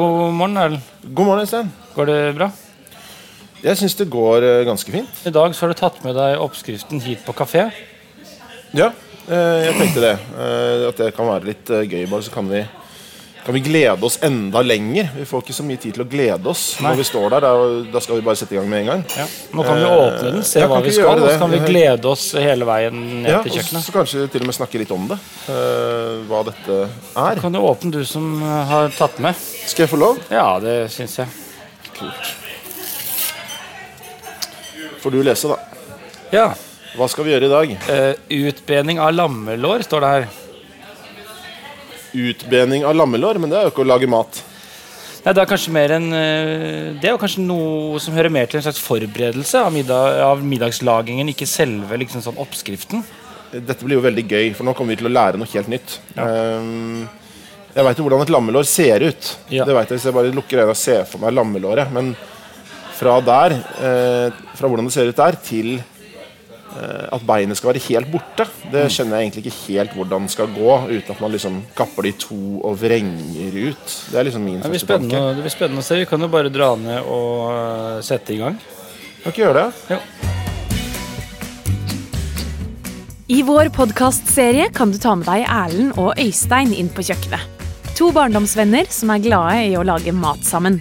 God morgen, Erlend. God morgen, Øystein. Går det bra? Jeg syns det går eh, ganske fint. I dag så har du tatt med deg oppskriften hit på kafé. Ja, eh, jeg tenkte det. Eh, At det kan være litt eh, gøy. Bare så kan vi, kan vi glede oss enda lenger. Vi får ikke så mye tid til å glede oss Nei. når vi står der. Da, skal vi bare sette i gang med en gang. Ja. Nå kan vi Eh, åpne den, se ja, hva vi skal, og så kan vi glede oss hele veien ned Ja, til og så kanskje til og med snakke litt om det. eh, hva dette er. Kan du åpne, du som eh, har tatt med? Skal jeg få lov? Ja, det syns jeg. Kult. Får du lese, da. Ja. Hva skal vi gjøre i dag? Uh, utbening av lammelår, står det her. Utbening av lammelår, men det er jo ikke å lage mat. Nei, det er en eh, Det er kanskje noe som hører mer til en slags forberedelse av, middag, av middagslagingen, ikke selve liksom sånn oppskriften. Dette blir jo veldig gøy, for nå kommer vi til å lære noe helt nytt. Ehm, jeg veit jo hvordan et lammelår ser ut. Ja. Det vet jeg Hvis jeg bare lukker øynene og ser for meg lammelåret. Men fra der, eh, fra hvordan det ser ut der, til at beinet skal være helt borte, det Mm. skjønner jeg egentlig ikke helt hvordan det skal gå, uten at man liksom kapper de to og vrenger ut. Det er liksom min første tanke. det blir spennende å se. Vi kan jo bare dra ned og eh, sette i gang. Kan ikke gjøre det? Ja. I vår podkastserie kan du ta med deg Erlend og Øystein inn på kjøkkenet. To barndomsvenner som er glade i å lage mat sammen.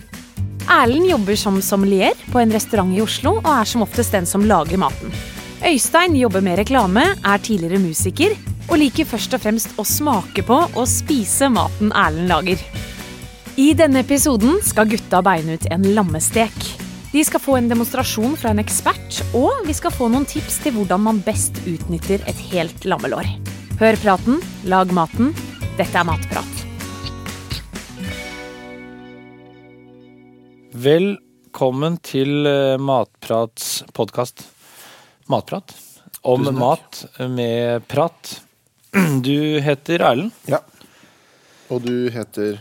Erlend jobber som sommelier på en restaurant i Oslo og er som oftest den som lager maten. Øystein jobber med reklame, er tidligere musiker og liker først og fremst å smake på og spise maten Erlend lager. I denne episoden skal gutta beine ut en lammestek. De skal få en demonstrasjon fra en ekspert, og vi skal få noen tips til hvordan man best utnytter et helt lammelår. Hør praten, lag maten. Dette er Matprat. Velkommen til eh, Matprats podkast. Matprat. Om mat med prat. Du heter Erlend. Ja. Og du heter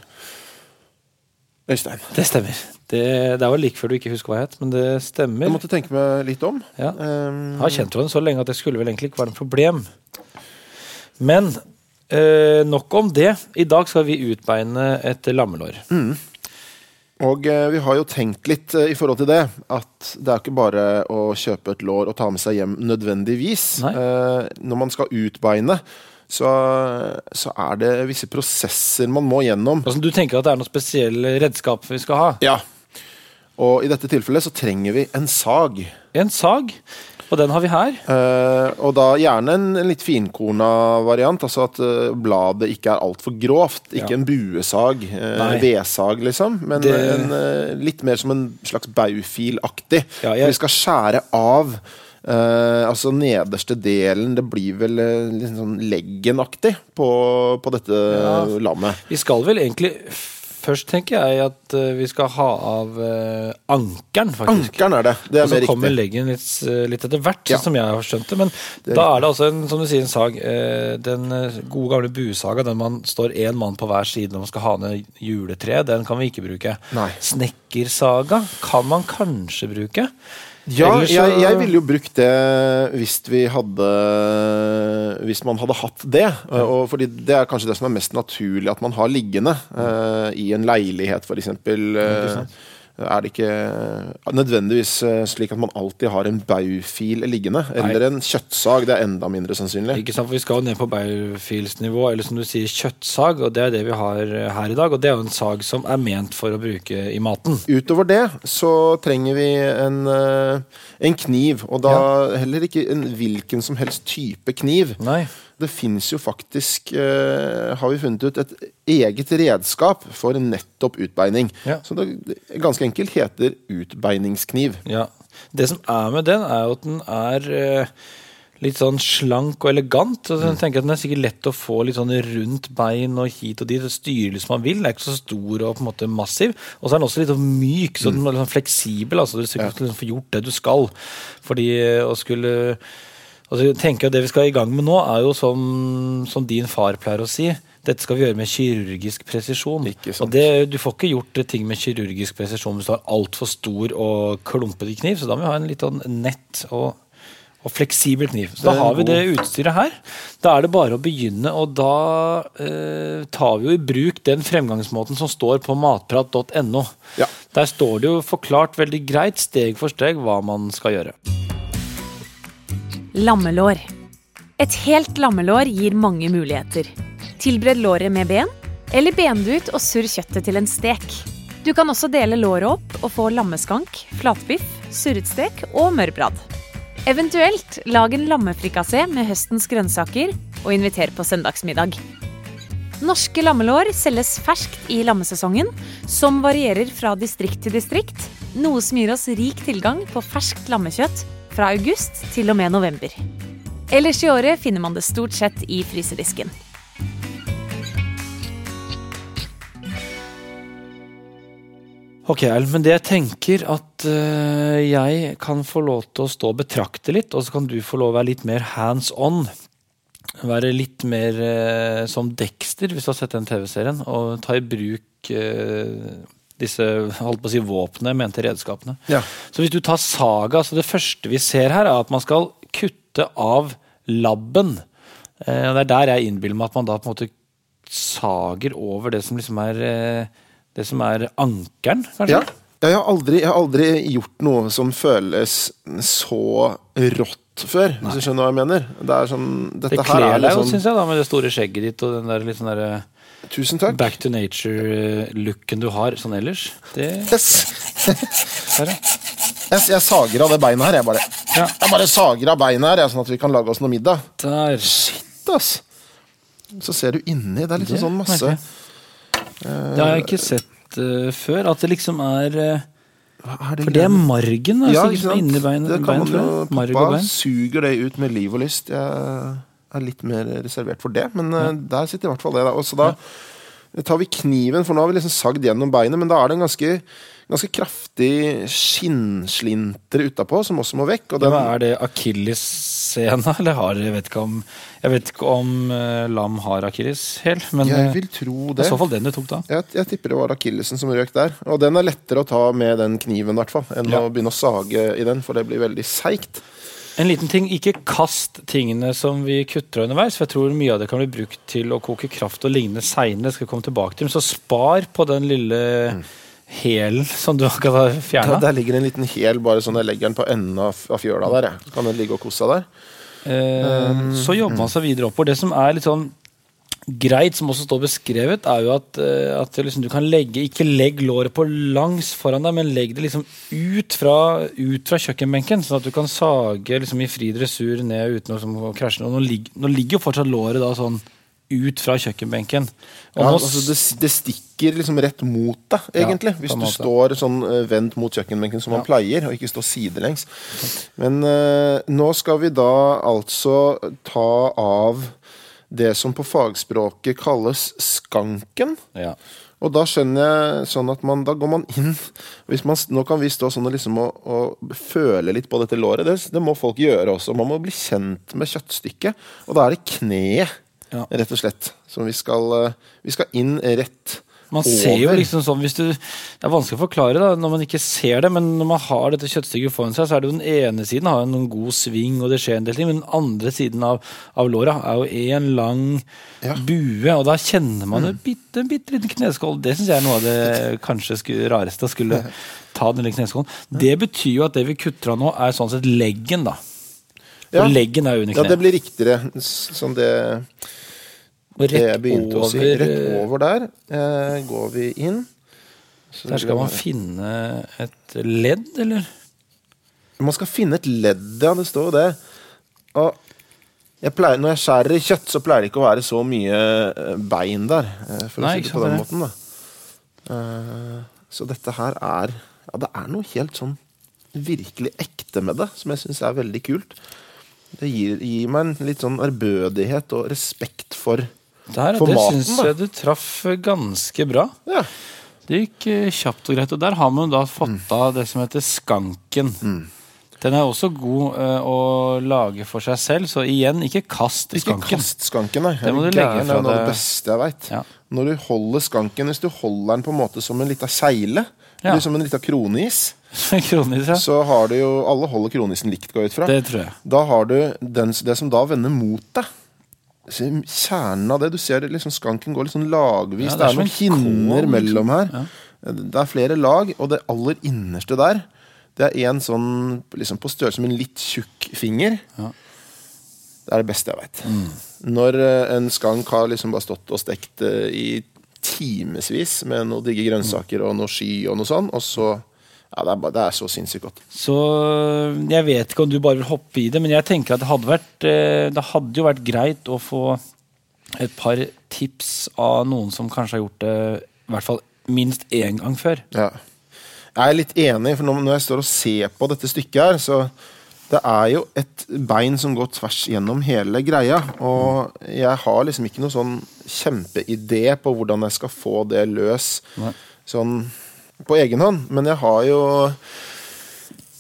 Øystein. Det stemmer. Det, det vel like før du ikke husker hva jeg het, men det stemmer. Jeg måtte tenke meg litt om. Ja. Ehm, Jeg har kjent henne så lenge at det skulle vel egentlig ikke være noe problem. Men eh, nok om det. I dag skal vi utbeine et lammelår. Og eh, vi har jo tenkt litt eh, i forhold til det, at det er ikke bare å kjøpe et lår og ta med seg hjem nødvendigvis. Nei. Eh, når man skal utbeine, så, så er det visse prosesser man må gjennom. Altså, du tenker at det er noe spesielle redskap vi skal ha? Ja. Og i dette tilfellet så trenger vi en sag. En sag. Og den har vi her. Uh, og da gjerne en, en litt finkorna variant, altså at uh, bladet ikke er altfor grovt. Ikke Ja. en buesag, uh, vedsag, liksom, men Det- en, litt mer som en slags baufilaktig. Ja, jeg- Vi skal skjære av altså nederste delen Det blir vel litt sånn leggenaktig på, på dette Ja. lammet. Vi skal vel egentlig Først tenker jeg at eh, vi skal ha av uh, ankeren, faktisk. Ankeren er det. Det er Og så kommer riktig. leggen litt, eh, litt etter hvert, Ja. som jeg har skjønt det. Men Det er da er det altså en, som du sier, en sag. eh, Den gode gamle buesaga, den man står én mann på hver side når man skal ha ned juletre, den kan vi ikke bruke. Nei. Snekkersaga kan man kanskje bruke. Ja, så- jeg, jeg ville jo brukt det hvis vi hadde Hvis man hadde hatt det. Og fordi det er kanskje det som er mest naturlig at man har liggende. uh, I en leilighet, f.eks. Uh, er det ikke nødvendigvis eh, slik at man alltid har en baufil liggende. Eller en kjøttsag. Det er enda mindre sannsynlig. Ikke sant, for Vi skal jo ned på baufilsnivå, eller som du sier, kjøttsag. og Det er det vi har eh, her i dag. Og det er jo en sag som er ment for å bruke i maten. Utover det så trenger vi en, eh, en kniv. Og da heller ikke en hvilken som helst type kniv. Nei. Det fins jo faktisk, eh, har vi funnet ut, et eget redskap for nettopp utbeining. Ja. Det ganske enkelt heter utbeiningskniv. Ja. Det som er med den, er jo at den er eh, litt sånn slank og elegant. Og så tenker jeg at Den er sikkert lett å få litt sånn rundt bein og hit og dit. Det Styre litt som man vil. Den er ikke så stor og på en måte massiv. Og så er den også litt sånn myk, så den er litt sånn fleksibel. altså Du skal ja. få gjort det du skal. Fordi eh, å skulle Altså, jeg tenker at Det vi skal i gang med nå, er jo som, som din far pleier å si. Dette skal vi gjøre med kirurgisk presisjon. Og det, Du får ikke gjort ting med kirurgisk presisjon hvis du har altfor stor og klumpete kniv. Så da må vi ha en litt sånn nett og, og fleksibel kniv. Så da har vi det utstyret her. Da er det bare å begynne, og da eh, tar vi jo i bruk den fremgangsmåten som står på matprat.no. Ja. Der står det jo forklart veldig greit, steg for steg, hva man skal gjøre. Lammelår. Et helt lammelår gir mange muligheter. Tilbered låret med ben, eller ben det ut og surr kjøttet til en stek. Du kan også dele låret opp og få lammeskank, flatbiff, surret stek og mørbrad. Eventuelt lag en lammefrikassé med høstens grønnsaker og inviter på søndagsmiddag. Norske lammelår selges ferskt i lammesesongen, som varierer fra distrikt til distrikt, noe som gir oss rik tilgang på ferskt lammekjøtt fra august til og med november. Ellers i året finner man det stort sett i frysedisken. Ok, men det jeg tenker at eh, jeg kan få lov til å stå og betrakte litt, og så kan du få lov til å være litt mer hands on. Være litt mer eh, som Dexter, hvis du har sett den TV-serien, og ta i bruk eh, disse holdt på å si våpnene, mente redskapene. Ja. Så hvis du tar saga, så det første vi ser her, er at man skal kutte av labben. Eh, det er der jeg innbiller meg at man da på en måte sager over det som liksom er eh, det som er ankeren, kanskje? Ja. Jeg har, aldri, jeg har aldri gjort noe som føles så rått før, hvis du skjønner hva jeg mener. Det er sånn, dette Det kler er deg jo, liksom syns jeg, da, med det store skjegget ditt og den der litt sånn derre Tusen takk. back to nature-looken du har sånn ellers. Det Yes. Her, ja. Jeg, jeg sager av det beinet her, jeg bare. Ja. Jeg bare sager av beinet her, jeg, sånn at vi kan lage oss noe middag. Der. Shit, ass. Så ser du inni. Det er liksom Det sånn masse jeg. Det har jeg ikke sett uh, før. At det liksom er uh, er For det er margen Ja, altså, ikke liksom, sant? inni beinet. Det kan man jo Pappa suger det ut med liv og lyst. Jeg er litt mer reservert for det, men ja. der sitter i hvert fall det. Da. Og så da tar vi kniven, for nå har vi liksom sagd gjennom beinet, men da er det en ganske, ganske kraftig skinnslinter utapå, som også må vekk. Og den, ja, er det akillessena, eller har Jeg vet ikke om Jeg vet ikke om uh, lam har akilleshæl, men jeg eh, vil tro det det. i så fall den du tok da. Jeg, jeg tipper det var akillesen som røk der. Og den er lettere å ta med den kniven, i hvert fall, enn Ja. å begynne å sage i den, for det blir veldig seigt. En liten ting, ikke kast tingene som vi kutter underveis, for jeg tror mye av det kan bli brukt til å koke kraft og lignende seinere. Skal komme tilbake til, så spar på den lille hælen som du akkurat har Der, fjerna. der ligger en liten hæl, bare sånn jeg legger den på enden av, av fjøla der. Jeg. Så kan den ligge og kose seg der. Eh, så jobber man seg videre oppover. Det som er litt sånn greit, som også står beskrevet, er jo at, eh, at liksom du kan legge Ikke legg låret på langs foran deg, men legg det liksom ut fra, ut fra kjøkkenbenken, sånn at du kan sage liksom i fri dressur ned uten å å krasje. Og nå, ligger, nå ligger jo fortsatt låret da sånn ut fra kjøkkenbenken. Ja, altså det, det stikker liksom rett mot deg, egentlig. Ja, hvis du står sånn eh, vendt mot kjøkkenbenken som man pleier, og ikke står sidelengs. Men uh, nå skal vi da altså ta av det som på fagspråket kalles skanken. ja. Og da skjønner jeg sånn at man, da går man inn hvis man, Nå kan vi stå sånn og liksom og, og føle litt på dette låret. Det, det må folk gjøre også. Man må bli kjent med kjøttstykket. Og da er det kneet, Ja. rett og slett, som vi skal, eh, vi skal inn rett Man ser jo liksom sånn hvis du, Det er vanskelig å forklare da, når man ikke ser det, men når man har dette kjøttstykket foran seg, så er det jo den ene siden har noen god sving, og det skjer en del ting, men den andre siden av, av låra er jo en lang Ja. bue, og da kjenner man jo en bitte bitte liten kneskål. Det syns jeg er noe av det kanskje skulle, rareste, skulle ta den lille kneskålen. Det betyr jo at det vi kutter av nå, er sånn sett leggen, da. For Ja. leggen er under kneet. Ja, det blir riktigere, Sånn det, Og det jeg rett begynte å si. over, Rett over der eh, går vi inn. Så Der skal man finne et ledd, eller? Man skal finne et ledd, ja. Det står jo det. Og jeg pleier, når jeg skjærer i kjøtt, så pleier det ikke å være så mye eh, bein der. eh, For Nei, å si det på den måten, da. Eh, Så dette her er Ja, det er noe helt sånn virkelig ekte med det, som jeg syns er veldig kult. Det gir, gir meg en litt sånn ærbødighet og respekt for Der, For det maten, syns jeg du traff ganske bra. Ja. Det gikk eh, kjapt og greit. Og der har man da fått av det som heter skanken. Den er også god eh, å lage for seg selv, så igjen, ikke kast Ikke skanken. kast skanken, nei. Det må du legge fra Det er noe av det beste jeg veit. Ja. når du holder skanken Hvis du holder den på en måte som en lita seile, Ja. som en lita kronis, Kronis, ja. så har du jo Alle holder kronisen likt, går jeg ut fra. Det tror jeg. Da har du den, det som da vender mot deg. Så Kjernen av det Du ser det liksom skanken går litt sånn lagvis. Ja, det det, er er noen en hinner liksom. mellom her. Ja. Det er flere lag, og det aller innerste der, det er en sånn liksom på størrelse med en litt tjukk finger. Ja. Det er det beste jeg veit. Mm. Når eh, en skank har liksom bare stått og stekt eh, i timevis med noen digge grønnsaker og noe sky og noe sånn, og så Ja, det er, det er så sinnssykt godt. Så jeg vet ikke om du bare vil hoppe i det, men jeg tenker at det hadde vært eh, Det hadde jo vært greit å få et par tips av noen som kanskje har gjort det i hvert fall minst én gang før. Ja. Jeg er litt enig, for når jeg står og ser på dette stykket her, så det er jo et bein som går tvers gjennom hele greia. Og jeg har liksom ikke noen sånn kjempeidé på hvordan jeg skal få det løs Nei. sånn på egen hånd. Men jeg har jo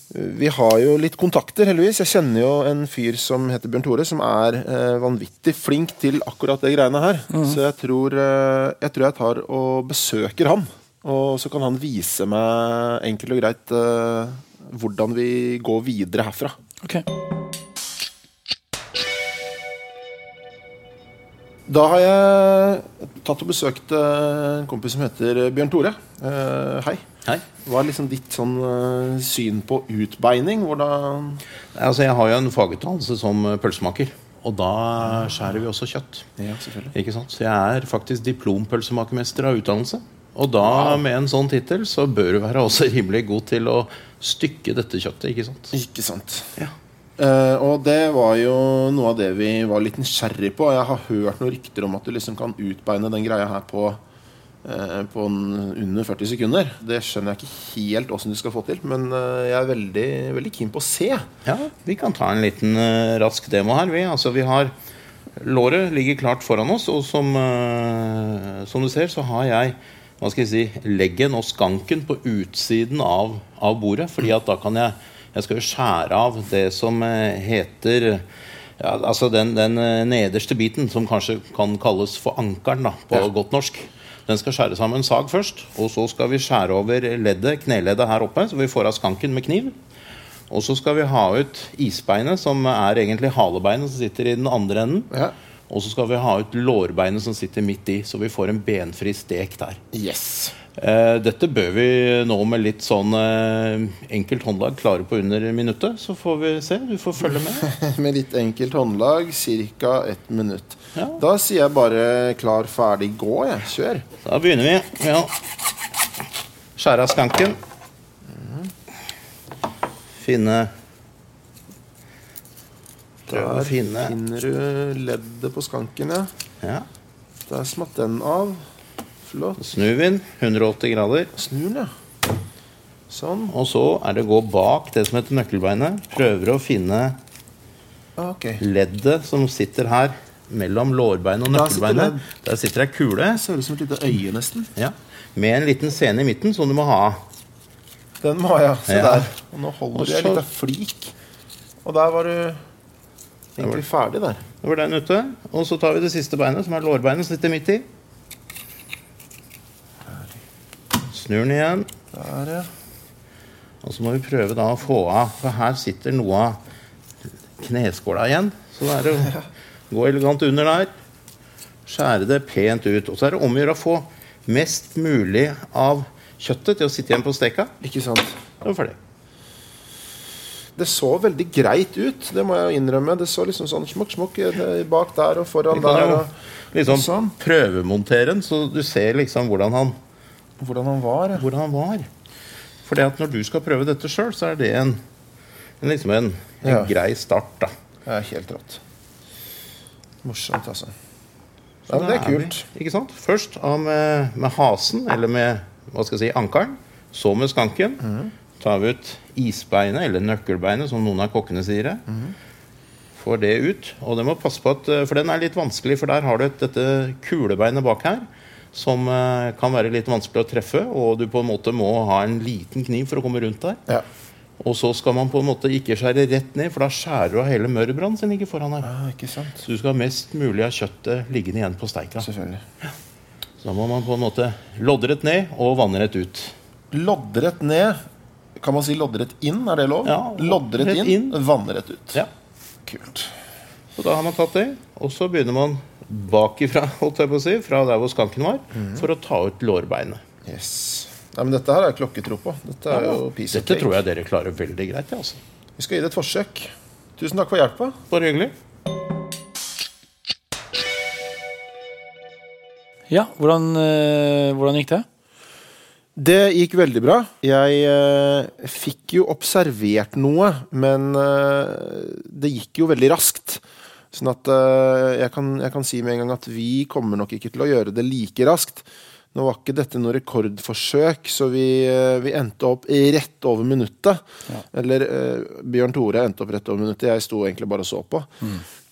vi har jo litt kontakter, heldigvis. Jeg kjenner jo en fyr som heter Bjørn Tore, som er eh, vanvittig flink til akkurat det greiene her. Så jeg tror, eh, jeg tror jeg tar og besøker han. Og så kan han vise meg enkelt og greit eh, hvordan vi går videre herfra. Ok. Da har jeg tatt og besøkt eh, en kompis som heter Bjørn Tore. Uh, hei. Hei. Hva er liksom ditt sånn uh, syn på utbeining? Hvordan Altså, jeg har jo en fagutdannelse som pølsemaker. Og da skjærer vi også kjøtt. Ja, selvfølgelig. Ikke sant? Så jeg er faktisk diplompølsemakermester av utdannelse. Og da, med en sånn tittel, så bør du være også rimelig god til å stykke dette kjøttet. Ikke sant? Ikke sant. Ja. Eh, og det var jo noe av det vi var litt nysgjerrig på. Jeg har hørt noen rykter om at du liksom kan utbeine den greia her på, uh, på under 40 sekunder. Det skjønner jeg ikke helt åssen du skal få til, men uh, jeg er veldig, veldig keen på å se. Ja, vi kan ta en liten rask demo her. Vi, altså, vi har Låret ligger klart foran oss, og som, som du ser, så har jeg hva skal jeg si, leggen og skanken på utsiden av, av bordet. fordi at da kan jeg Jeg skal jo skjære av det som eh, heter ja, altså den, den eh, nederste biten, som kanskje kan kalles for ankeren da, på Ja. godt norsk. Den skal skjæres av med en sag først, og så skal vi skjære over leddet, kneleddet her oppe, så vi får av skanken med kniv. Og så skal vi ha ut isbeinet, som er egentlig halebeinet som sitter i den andre enden. Ja. Og så skal vi ha ut lårbeinet som sitter midt i, så vi får en benfri stek der. Yes. Eh, dette bør vi nå med litt sånn eh, enkelt håndlag klare på under minuttet. Så får vi se. Du får følge med. Med litt enkelt håndlag, ca. ett minutt. Ja. Da sier jeg bare klar, ferdig, gå. Jeg. Kjør. Da begynner vi å skjære av skanken. Finne Der finne finner du leddet på skanken, ja. ja. Der smatt den av. Flott. Snur vi den 180 grader. Snur den, ja. Sånn. Og så er det å gå bak det som heter nøkkelbeinet. Prøver å finne okay. Leddet som sitter her mellom lårbeinet og nøkkelbeinet. Der sitter ei kule ser ut som et lite øye, nesten. ja, med en liten scene i midten som du må ha. Den må jeg, se Ja. der. Og nå holder Og du en så- liten flik. Og der var du egentlig ferdig der. Det var den ute. Og så tar vi det siste beinet, som er lårbeinet, som sitter midt i. Snur den igjen. Der, ja. Og så må vi prøve da å få av For her sitter noe av kneskåla igjen. Så det er å gå elegant under der. Skjære det pent ut. Og så er det om å gjøre å få mest mulig av kjøttet til å sitte igjen på steka. Ikke sant. Da er vi ferdig. Det så veldig greit ut, det må jeg innrømme. Det så liksom sånn smokk, smokk eh, bak der og foran Vi kan der. Og liksom Sånn. prøvemontere den, så du ser liksom hvordan han, hvordan han var. hvordan han var. For det at når du skal prøve dette sjøl, så er det en, en liksom en, en Ja. grei start, da. Det er helt rått. Morsomt, altså. Ja, det er vi- kult. Ikke sant? Først av med, med hasen, eller med hva skal jeg si, ankeren. Så med skanken. Mhm. Tar vi ut isbeinet, eller nøkkelbeinet, som noen av kokkene sier det. Mhm. Får det ut. Og det må passe på at, eh, For den er litt vanskelig, for der har du et, dette kulebeinet bak her. Som eh, kan være litt vanskelig å treffe, og du på en måte må ha en liten kniv for å komme rundt der. Ja. Og så skal man på en måte ikke skjære rett ned, for da skjærer du av hele mørbrannen som ligger foran her. ja, ikke sant. Så du skal ha mest mulig av kjøttet liggende igjen på steika. Selvfølgelig. Så da må man på en måte loddrett ned og vannrett ut. Loddrett ned. Kan man si loddrett inn? Er det lov? Ja, loddrett inn, inn. vannrett ut. Ja. Kult. Så da har man tatt det, og så begynner man bakifra, holdt jeg på å si, fra der hvor skanken var, for å ta ut lårbeinet. Yes. Nei, men Dette her er klokketro på. Dette er jo piece Dette tror jeg dere klarer veldig greit. ja, Altså. Vi skal gi det et forsøk. Tusen takk for hjelpa. Bare hyggelig. Ja, hvordan, eh, hvordan gikk det? Det gikk veldig bra. Jeg eh, fikk jo observert noe, men eh, det gikk jo veldig raskt. Sånn at eh, jeg, kan, jeg kan si med en gang at vi kommer nok ikke til å gjøre det like raskt. Nå var ikke dette noe rekordforsøk, så vi, eh, vi endte opp rett over minuttet. Eller eh, Bjørn Tore endte opp rett over minuttet, jeg sto egentlig bare og så på.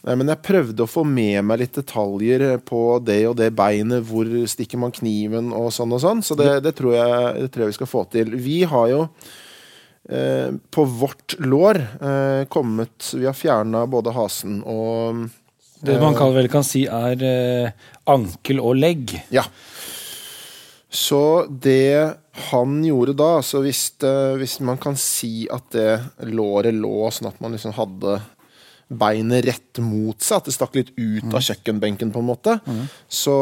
Nei, Men jeg prøvde å få med meg litt detaljer på det og det beinet. Hvor stikker man kniven og sånn og sånn. Så det, det, tror, jeg, det tror jeg vi skal få til. Vi har jo eh, på vårt lår eh, kommet Vi har fjerna både hasen og Det man kan, vel kan si er eh, ankel og legg. Ja. Så det han gjorde da, så hvis, det, hvis man kan si at det låret lå sånn at man liksom hadde beinet rett mot seg, at det stakk litt ut av kjøkkenbenken, på en måte, så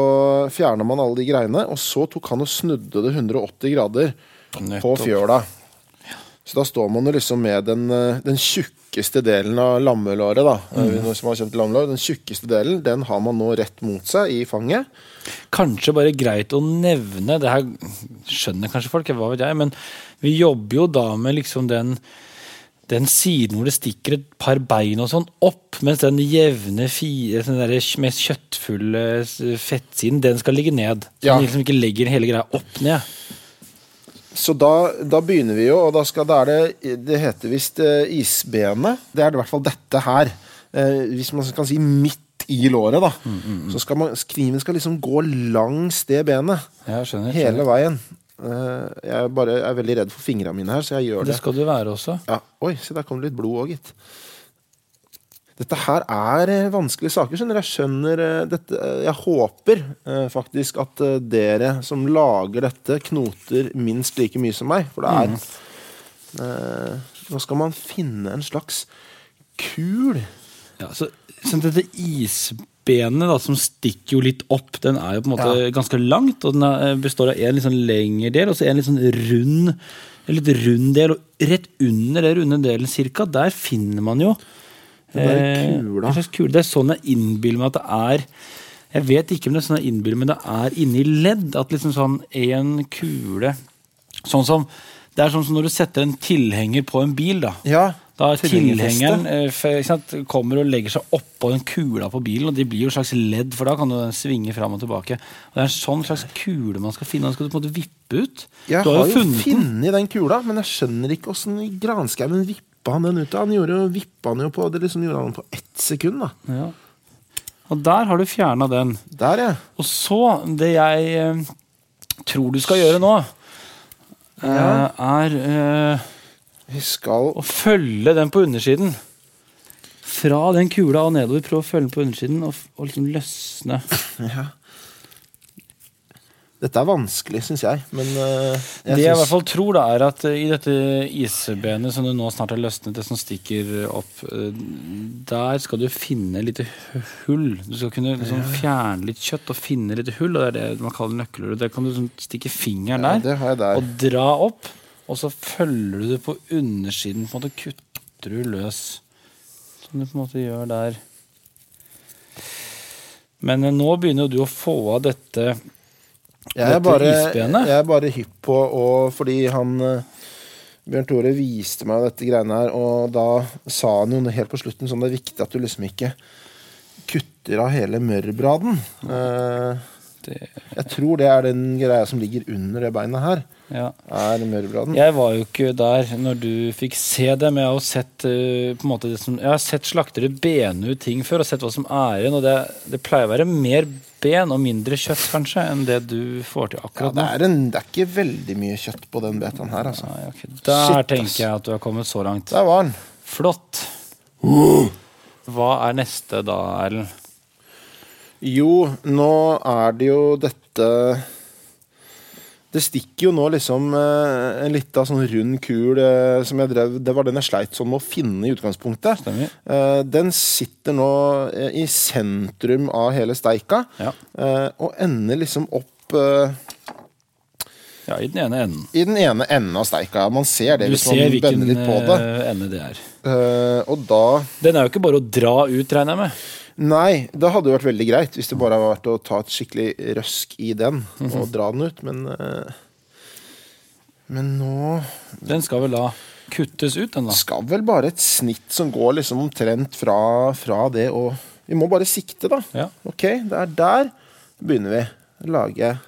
fjerna man alle de greiene, og så tok han og snudde det 180 grader på Nettopp. fjøla. Så da står man liksom med den, eh, den tjukkeste delen av lammelåret, da. mm. Som har kjøpt lammelår. Den tjukkeste delen, den har man nå rett mot seg i fanget. Kanskje bare greit å nevne, det her skjønner kanskje folk, hva vet jeg, men vi jobber jo da med liksom den den siden hvor det stikker et par bein og sånn opp, mens den jevne, fire, den der mest kjøttfulle fettsiden, den skal ligge ned. Så Ja. den liksom ikke legger hele greia opp ned. Så da, da begynner vi jo, og da, skal, da er det Det heter visst eh, isbenet. Det er i hvert fall dette her. Eh, hvis man kan si midt i låret, da. Så skal man, kniven skal liksom gå langs det benet. Ja, skjønner. Hele skjønner. veien. Eh, jeg bare er veldig redd for fingrene mine her, så jeg gjør Det det. skal du være også. Ja, Oi, se der kom det litt blod òg, gitt. Dette her er eh, vanskelige saker. skjønner. Jeg skjønner eh, dette eh, Jeg håper faktisk at dere som lager dette, knoter minst like mye som meg. For det er mm. Nå skal man finne en slags kul Ja, så, så dette isbenet da, som stikker jo litt opp, den er jo på en måte Ja. ganske langt. Og den er, består av en litt sånn lengre del og så en litt sånn rund en litt rund del. Og rett under den runde delen cirka, der finner man jo Den der eh, kula. en slags. Det er sånn jeg innbiller meg at det er Jeg vet ikke om det er sånn jeg innbiller meg, men det er inni ledd. At liksom sånn en kule Sånn som Det er sånn som når du setter en tilhenger på en bil, da. Ja, Da er tilhengeren eh, sant, kommer og legger seg oppå den kula på bilen, og de blir jo et slags ledd, for da kan du svinge fram og tilbake. Og Det er en sånn slags kule man skal finne, den skal du på en måte vippe ut. Jeg du har jo funnet den. den kula, men jeg skjønner ikke åssen granskauen granskauen vippa han den ut. av. Han gjorde jo, vippa han jo på det liksom gjorde han på ett sekund. da. Ja. Og der har du fjerna den. Der, ja. Og så, det jeg eh, tror du skal gjøre nå, eh, er eh, Vi skal å følge den på undersiden. Fra den kula og nedover. Prøv å følge den på undersiden og, og liksom løsne. ja. Dette er vanskelig, syns jeg, men eh, jeg det jeg i hvert fall tror, da, er at eh, i dette isbenet som du nå snart har løsnet, det som stikker opp, eh, der skal du finne litt hull. Du skal kunne liksom fjerne litt kjøtt og finne litt hull, og det er det man kaller nøkkelhull. Der kan du sånn stikke fingeren Ja, der jeg der. og dra opp, og så følger du det på undersiden, på en måte kutter du løs. Som du på en måte gjør der. Men nå begynner jo du å få av dette Jeg er bare, jeg er bare hypp på og Fordi han eh, Bjørn Tore viste meg dette greiene her, og da sa han jo helt på slutten sånn det er viktig at du liksom ikke kutter av hele mørbraden. Eh, jeg tror det er den greia som ligger under det beinet her. ja. Er mørbraden. Jeg var jo ikke der når du fikk se det, men jeg har jo sett eh, på en måte det som, Jeg har sett slaktere bene ut ting før og sett hva som er igjen. Og det, det pleier å være mer ben og mindre kjøtt kanskje enn det du får til Ja, akkurat det, nå. er en, det er ikke veldig mye kjøtt på den betaen her, altså. Nei, okay. Der Shit, tenker jeg at du har kommet så langt. Der var den. Flott. Hva er neste da, Erlend? Jo, nå er det jo dette Det stikker jo nå liksom eh, en lita sånn rund kul eh, som jeg drev Det var den jeg sleit sånn med å finne i utgangspunktet. Stemmer. Eh, Den sitter nå i sentrum av hele steika, Ja. og ender liksom opp ja, i den ene enden. i den ene enden av steika. Man ser det Du hvis ser man bender litt på det. Du ser hvilken ende det er. Og da Den er jo ikke bare å dra ut, regner jeg med. Nei, det hadde jo vært veldig greit hvis det bare hadde vært å ta et skikkelig røsk i den Mhm. og dra den ut, men eh, Men nå Den skal vel da kuttes ut, den da. skal vel bare et snitt som går liksom omtrent fra, fra det og Vi må bare sikte, da. Ja. Ok, det er der begynner vi. Lage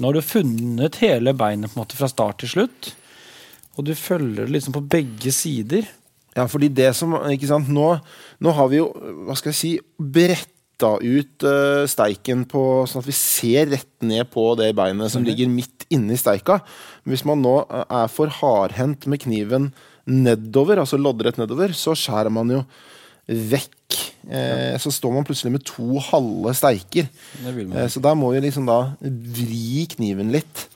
Nå har du funnet hele beinet på en måte fra start til slutt. Og du følger det liksom på begge sider. Ja, fordi det som Ikke sant, nå, nå har vi jo, hva skal jeg si, bretta ut uh, steiken på sånn at vi ser rett ned på det beinet som ligger midt inni steika. Men hvis man nå eh, er for hardhendt med kniven nedover, altså loddrett nedover, så skjærer man jo vekk. Eh, Så står man plutselig med to halve steiker. Eh, så da må vi liksom da vri kniven litt.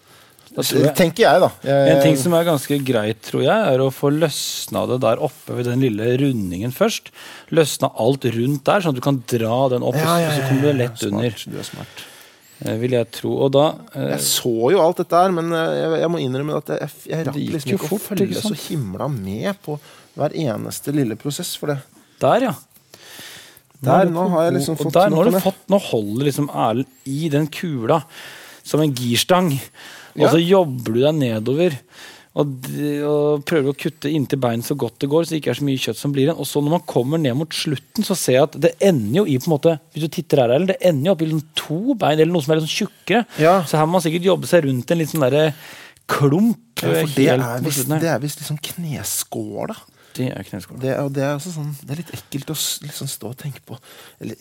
Jeg- Tenker jeg, da. En ting som er ganske greit, tror jeg, er å få løsna det der oppe ved den lille rundingen først. Løsna alt rundt der, sånn at du kan dra den opp, Ja, ja, og så kommer du lett smart, under. Du er smart. eh, Vil jeg tro. Og da eh, Jeg så jo alt dette her, men eh, jeg, jeg må innrømme at jeg, jeg rakk liksom ikke å følge ikke så himla med på hver eneste lille prosess for det. Der, ja. Der, er nå har jeg liksom fått der, nå har du fått, nå holder liksom Erlend i den kula som en girstang. Og så jobber du deg nedover. Og, de, og prøver å kutte inntil beinet så godt det går, så det ikke er så mye kjøtt som blir igjen. Og så når man kommer ned mot slutten, så ser jeg at det ender jo i på en måte Hvis du titter her, det ender jo opp i liksom to bein, eller noe som er litt sånn tjukkere. Ja. Så her må man sikkert jobbe seg rundt en litt sånn derre klump. Ja, for det er visst, det er visst liksom kneskåla. Det er kneskål. Det, det er også sånn Det er litt ekkelt å liksom stå og tenke på. Eller,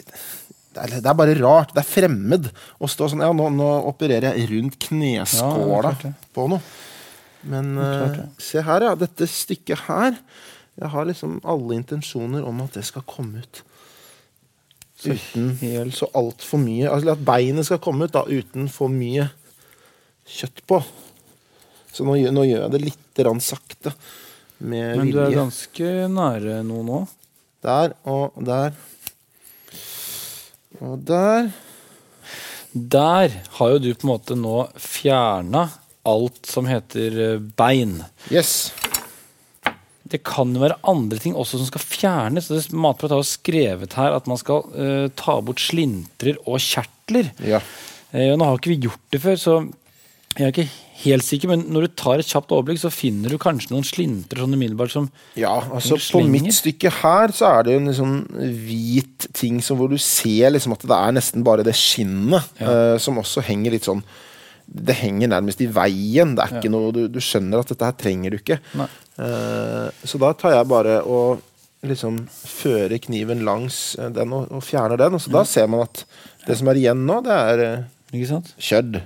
det, er, det er bare rart. Det er fremmed å stå sånn Ja, nå, nå opererer jeg rundt kneskåla Ja, på noe. Men eh, se her, ja. Dette stykket her. Jeg har liksom alle intensjoner om at det skal komme ut. Uten helt- så altfor mye Altså at beinet skal komme ut da uten for mye kjøtt på. Så nå, nå gjør jeg det litt rann sakte. Med Men du er ganske nære noe nå. Der og der. Og der. Der har jo du på en måte nå fjerna alt som heter eh, bein. Yes. Det kan jo være andre ting også som skal fjernes. Det- Matprat har jo skrevet her at man skal uh, ta bort slintrer og kjertler. Ja. Uh, nå har ikke vi gjort det før, så jeg er ikke helt sikker, men når du tar et kjapt overblikk, så finner du kanskje noen slintrer sånn umiddelbart som ja, altså på mitt stykke her så er det en sånn hvit ting som hvor du ser liksom at det er nesten bare det skinnet eh, som også henger litt sånn Det henger nærmest i veien. Det er ikke noe du, du skjønner at dette her trenger du ikke. Eh, så da tar jeg bare og liksom fører kniven langs eh, den og, og fjerner den. Og så da ser man at det som er igjen nå, det er uh, kjødd.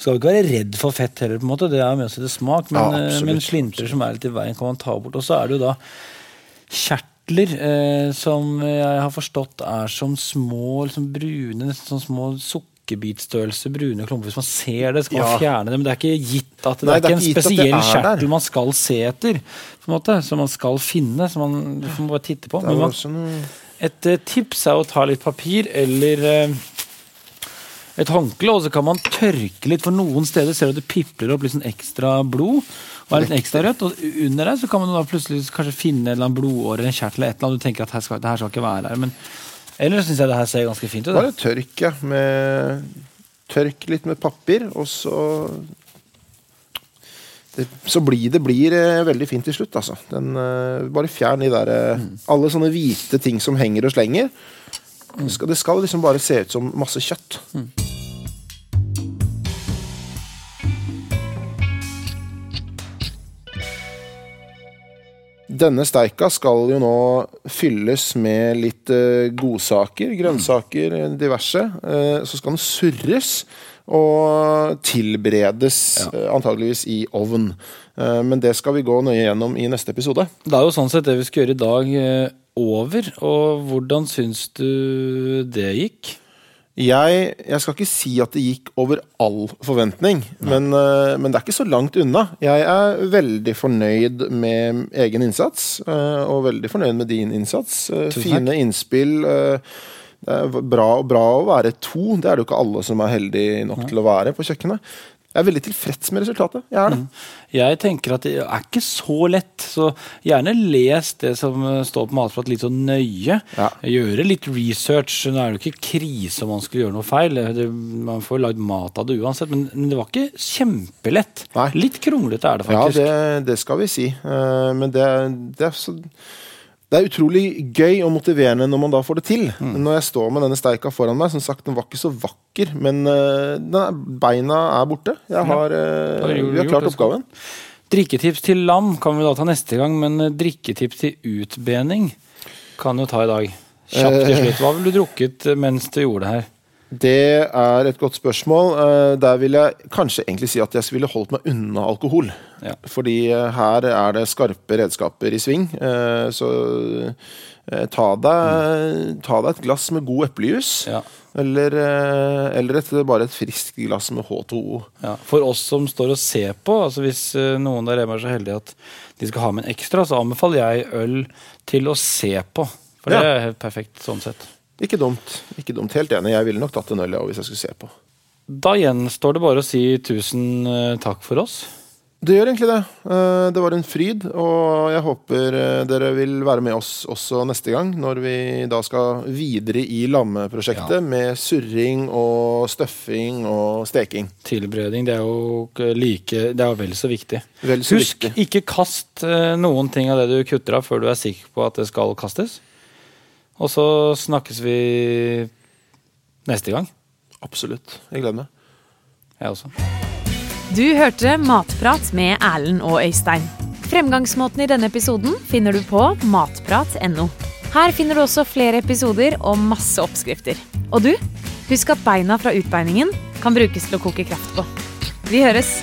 Skal ikke være redd for fett heller, på en måte. Det er med å sette smak. Men, Ja, eh, men slintrer som er litt i veien, kan man ta bort. Og så er det jo da kjertler, eh, som jeg har forstått er som små liksom brune, nesten sånn små sukkerbitstørrelse brune klumper. Hvis man ser det, skal man Ja. fjerne det. Men det er ikke gitt at det, Nei, det er ikke en spesiell er der. kjertel man skal se etter. På en måte, Som man skal finne. Som man, får bare titte på. Men man, et eh, tips er å ta litt papir eller eh, et håndkle, og så kan man tørke litt. For noen steder ser du at det pipler opp litt sånn ekstra blod. Og er litt ekstra rødt, og under der så kan man da plutselig kanskje finne en eller annen blodåre eller en kjertel. eller et eller annet Du tenker at her skal, det her skal ikke være her. Men ellers syns jeg det her ser ganske fint ut. Bare tørk, ja. Med, tørk litt med papir, og så det, Så blir det blir eh, veldig fint til slutt, altså. Den, eh, bare fjern de der eh, Alle sånne hvite ting som henger og slenger. Det skal, det skal liksom bare se ut som masse kjøtt. Denne steika skal jo nå fylles med litt eh, godsaker, grønnsaker, diverse. Eh, så skal den surres og tilberedes, eh, antageligvis i ovn. Men det skal vi gå nøye gjennom i neste episode. Det er jo sånn sett det vi skal gjøre i dag, over. Og hvordan syns du det gikk? Jeg, jeg skal ikke si at det gikk over all forventning, men, eh, men det er ikke så langt unna. Jeg er veldig fornøyd med egen innsats, eh, og veldig fornøyd med din innsats. Eh, Fine innspill. Det er bra, bra å være to. Det er det jo ikke alle som er heldige nok til å være på kjøkkenet. Jeg er veldig tilfreds med resultatet. Jeg er det. Jeg tenker at det er ikke så lett, så gjerne les det som står på Matprat litt så nøye. Ja. Gjøre litt research. Nå er det jo ikke krise om man skulle gjøre noe feil. Det, man får lagd mat av det uansett, men, men det var ikke kjempelett. Nei. Litt kronglete er det Ja, faktisk. det, det skal vi si. Uh, Men det, det, er så, det er utrolig gøy og motiverende når man da får det til. Mm. Når jeg står med denne steika foran meg, som sagt, den var ikke så vakker, men uh, beina er borte. Jeg har, uh, Da har vi har klart oppgaven. Drikketips til lam kan vi da ta neste gang, men eh, drikketips til utbening kan jo ta i dag. Kjapt til Eh. slutt. Hva ville du drukket eh, mens du gjorde det her? Det er et godt spørsmål. Eh, Der vil jeg kanskje egentlig si at jeg ville holdt meg unna alkohol. Ja. Fordi eh, her er det skarpe redskaper i sving. eh, Så ta deg, ta deg et glass med god eplejus. Ja. Eller, eller et, bare et friskt glass med H2O. Ja, for oss som står og ser på, altså hvis noen der hjemme er så heldige at de skal ha med en ekstra, så anbefaler jeg øl til å se på. For det er helt perfekt sånn sett. Ikke dumt. ikke dumt, Helt enig. Jeg ville nok tatt en øl ja, hvis jeg skulle se på. Da gjenstår det bare å si tusen eh, takk for oss. Det gjør egentlig det. Eh, Det var en fryd, og jeg håper eh, dere vil være med oss også neste gang, når vi da skal videre i lammeprosjektet med surring og støffing og steking. Tilberedning det er jo like, det er vel så viktig. Vel så Husk, viktig. ikke kast noen ting av det du kutter av før du er sikker på at det skal kastes. Og så snakkes vi neste gang. Absolutt. Jeg gleder meg. Jeg også. Du hørte Matprat med Erlend og Øystein. Fremgangsmåten i denne episoden finner du på matprat.no. Her finner du også flere episoder og masse oppskrifter. Og du, husk at beina fra utbeiningen kan brukes til å koke kraft på. Vi høres!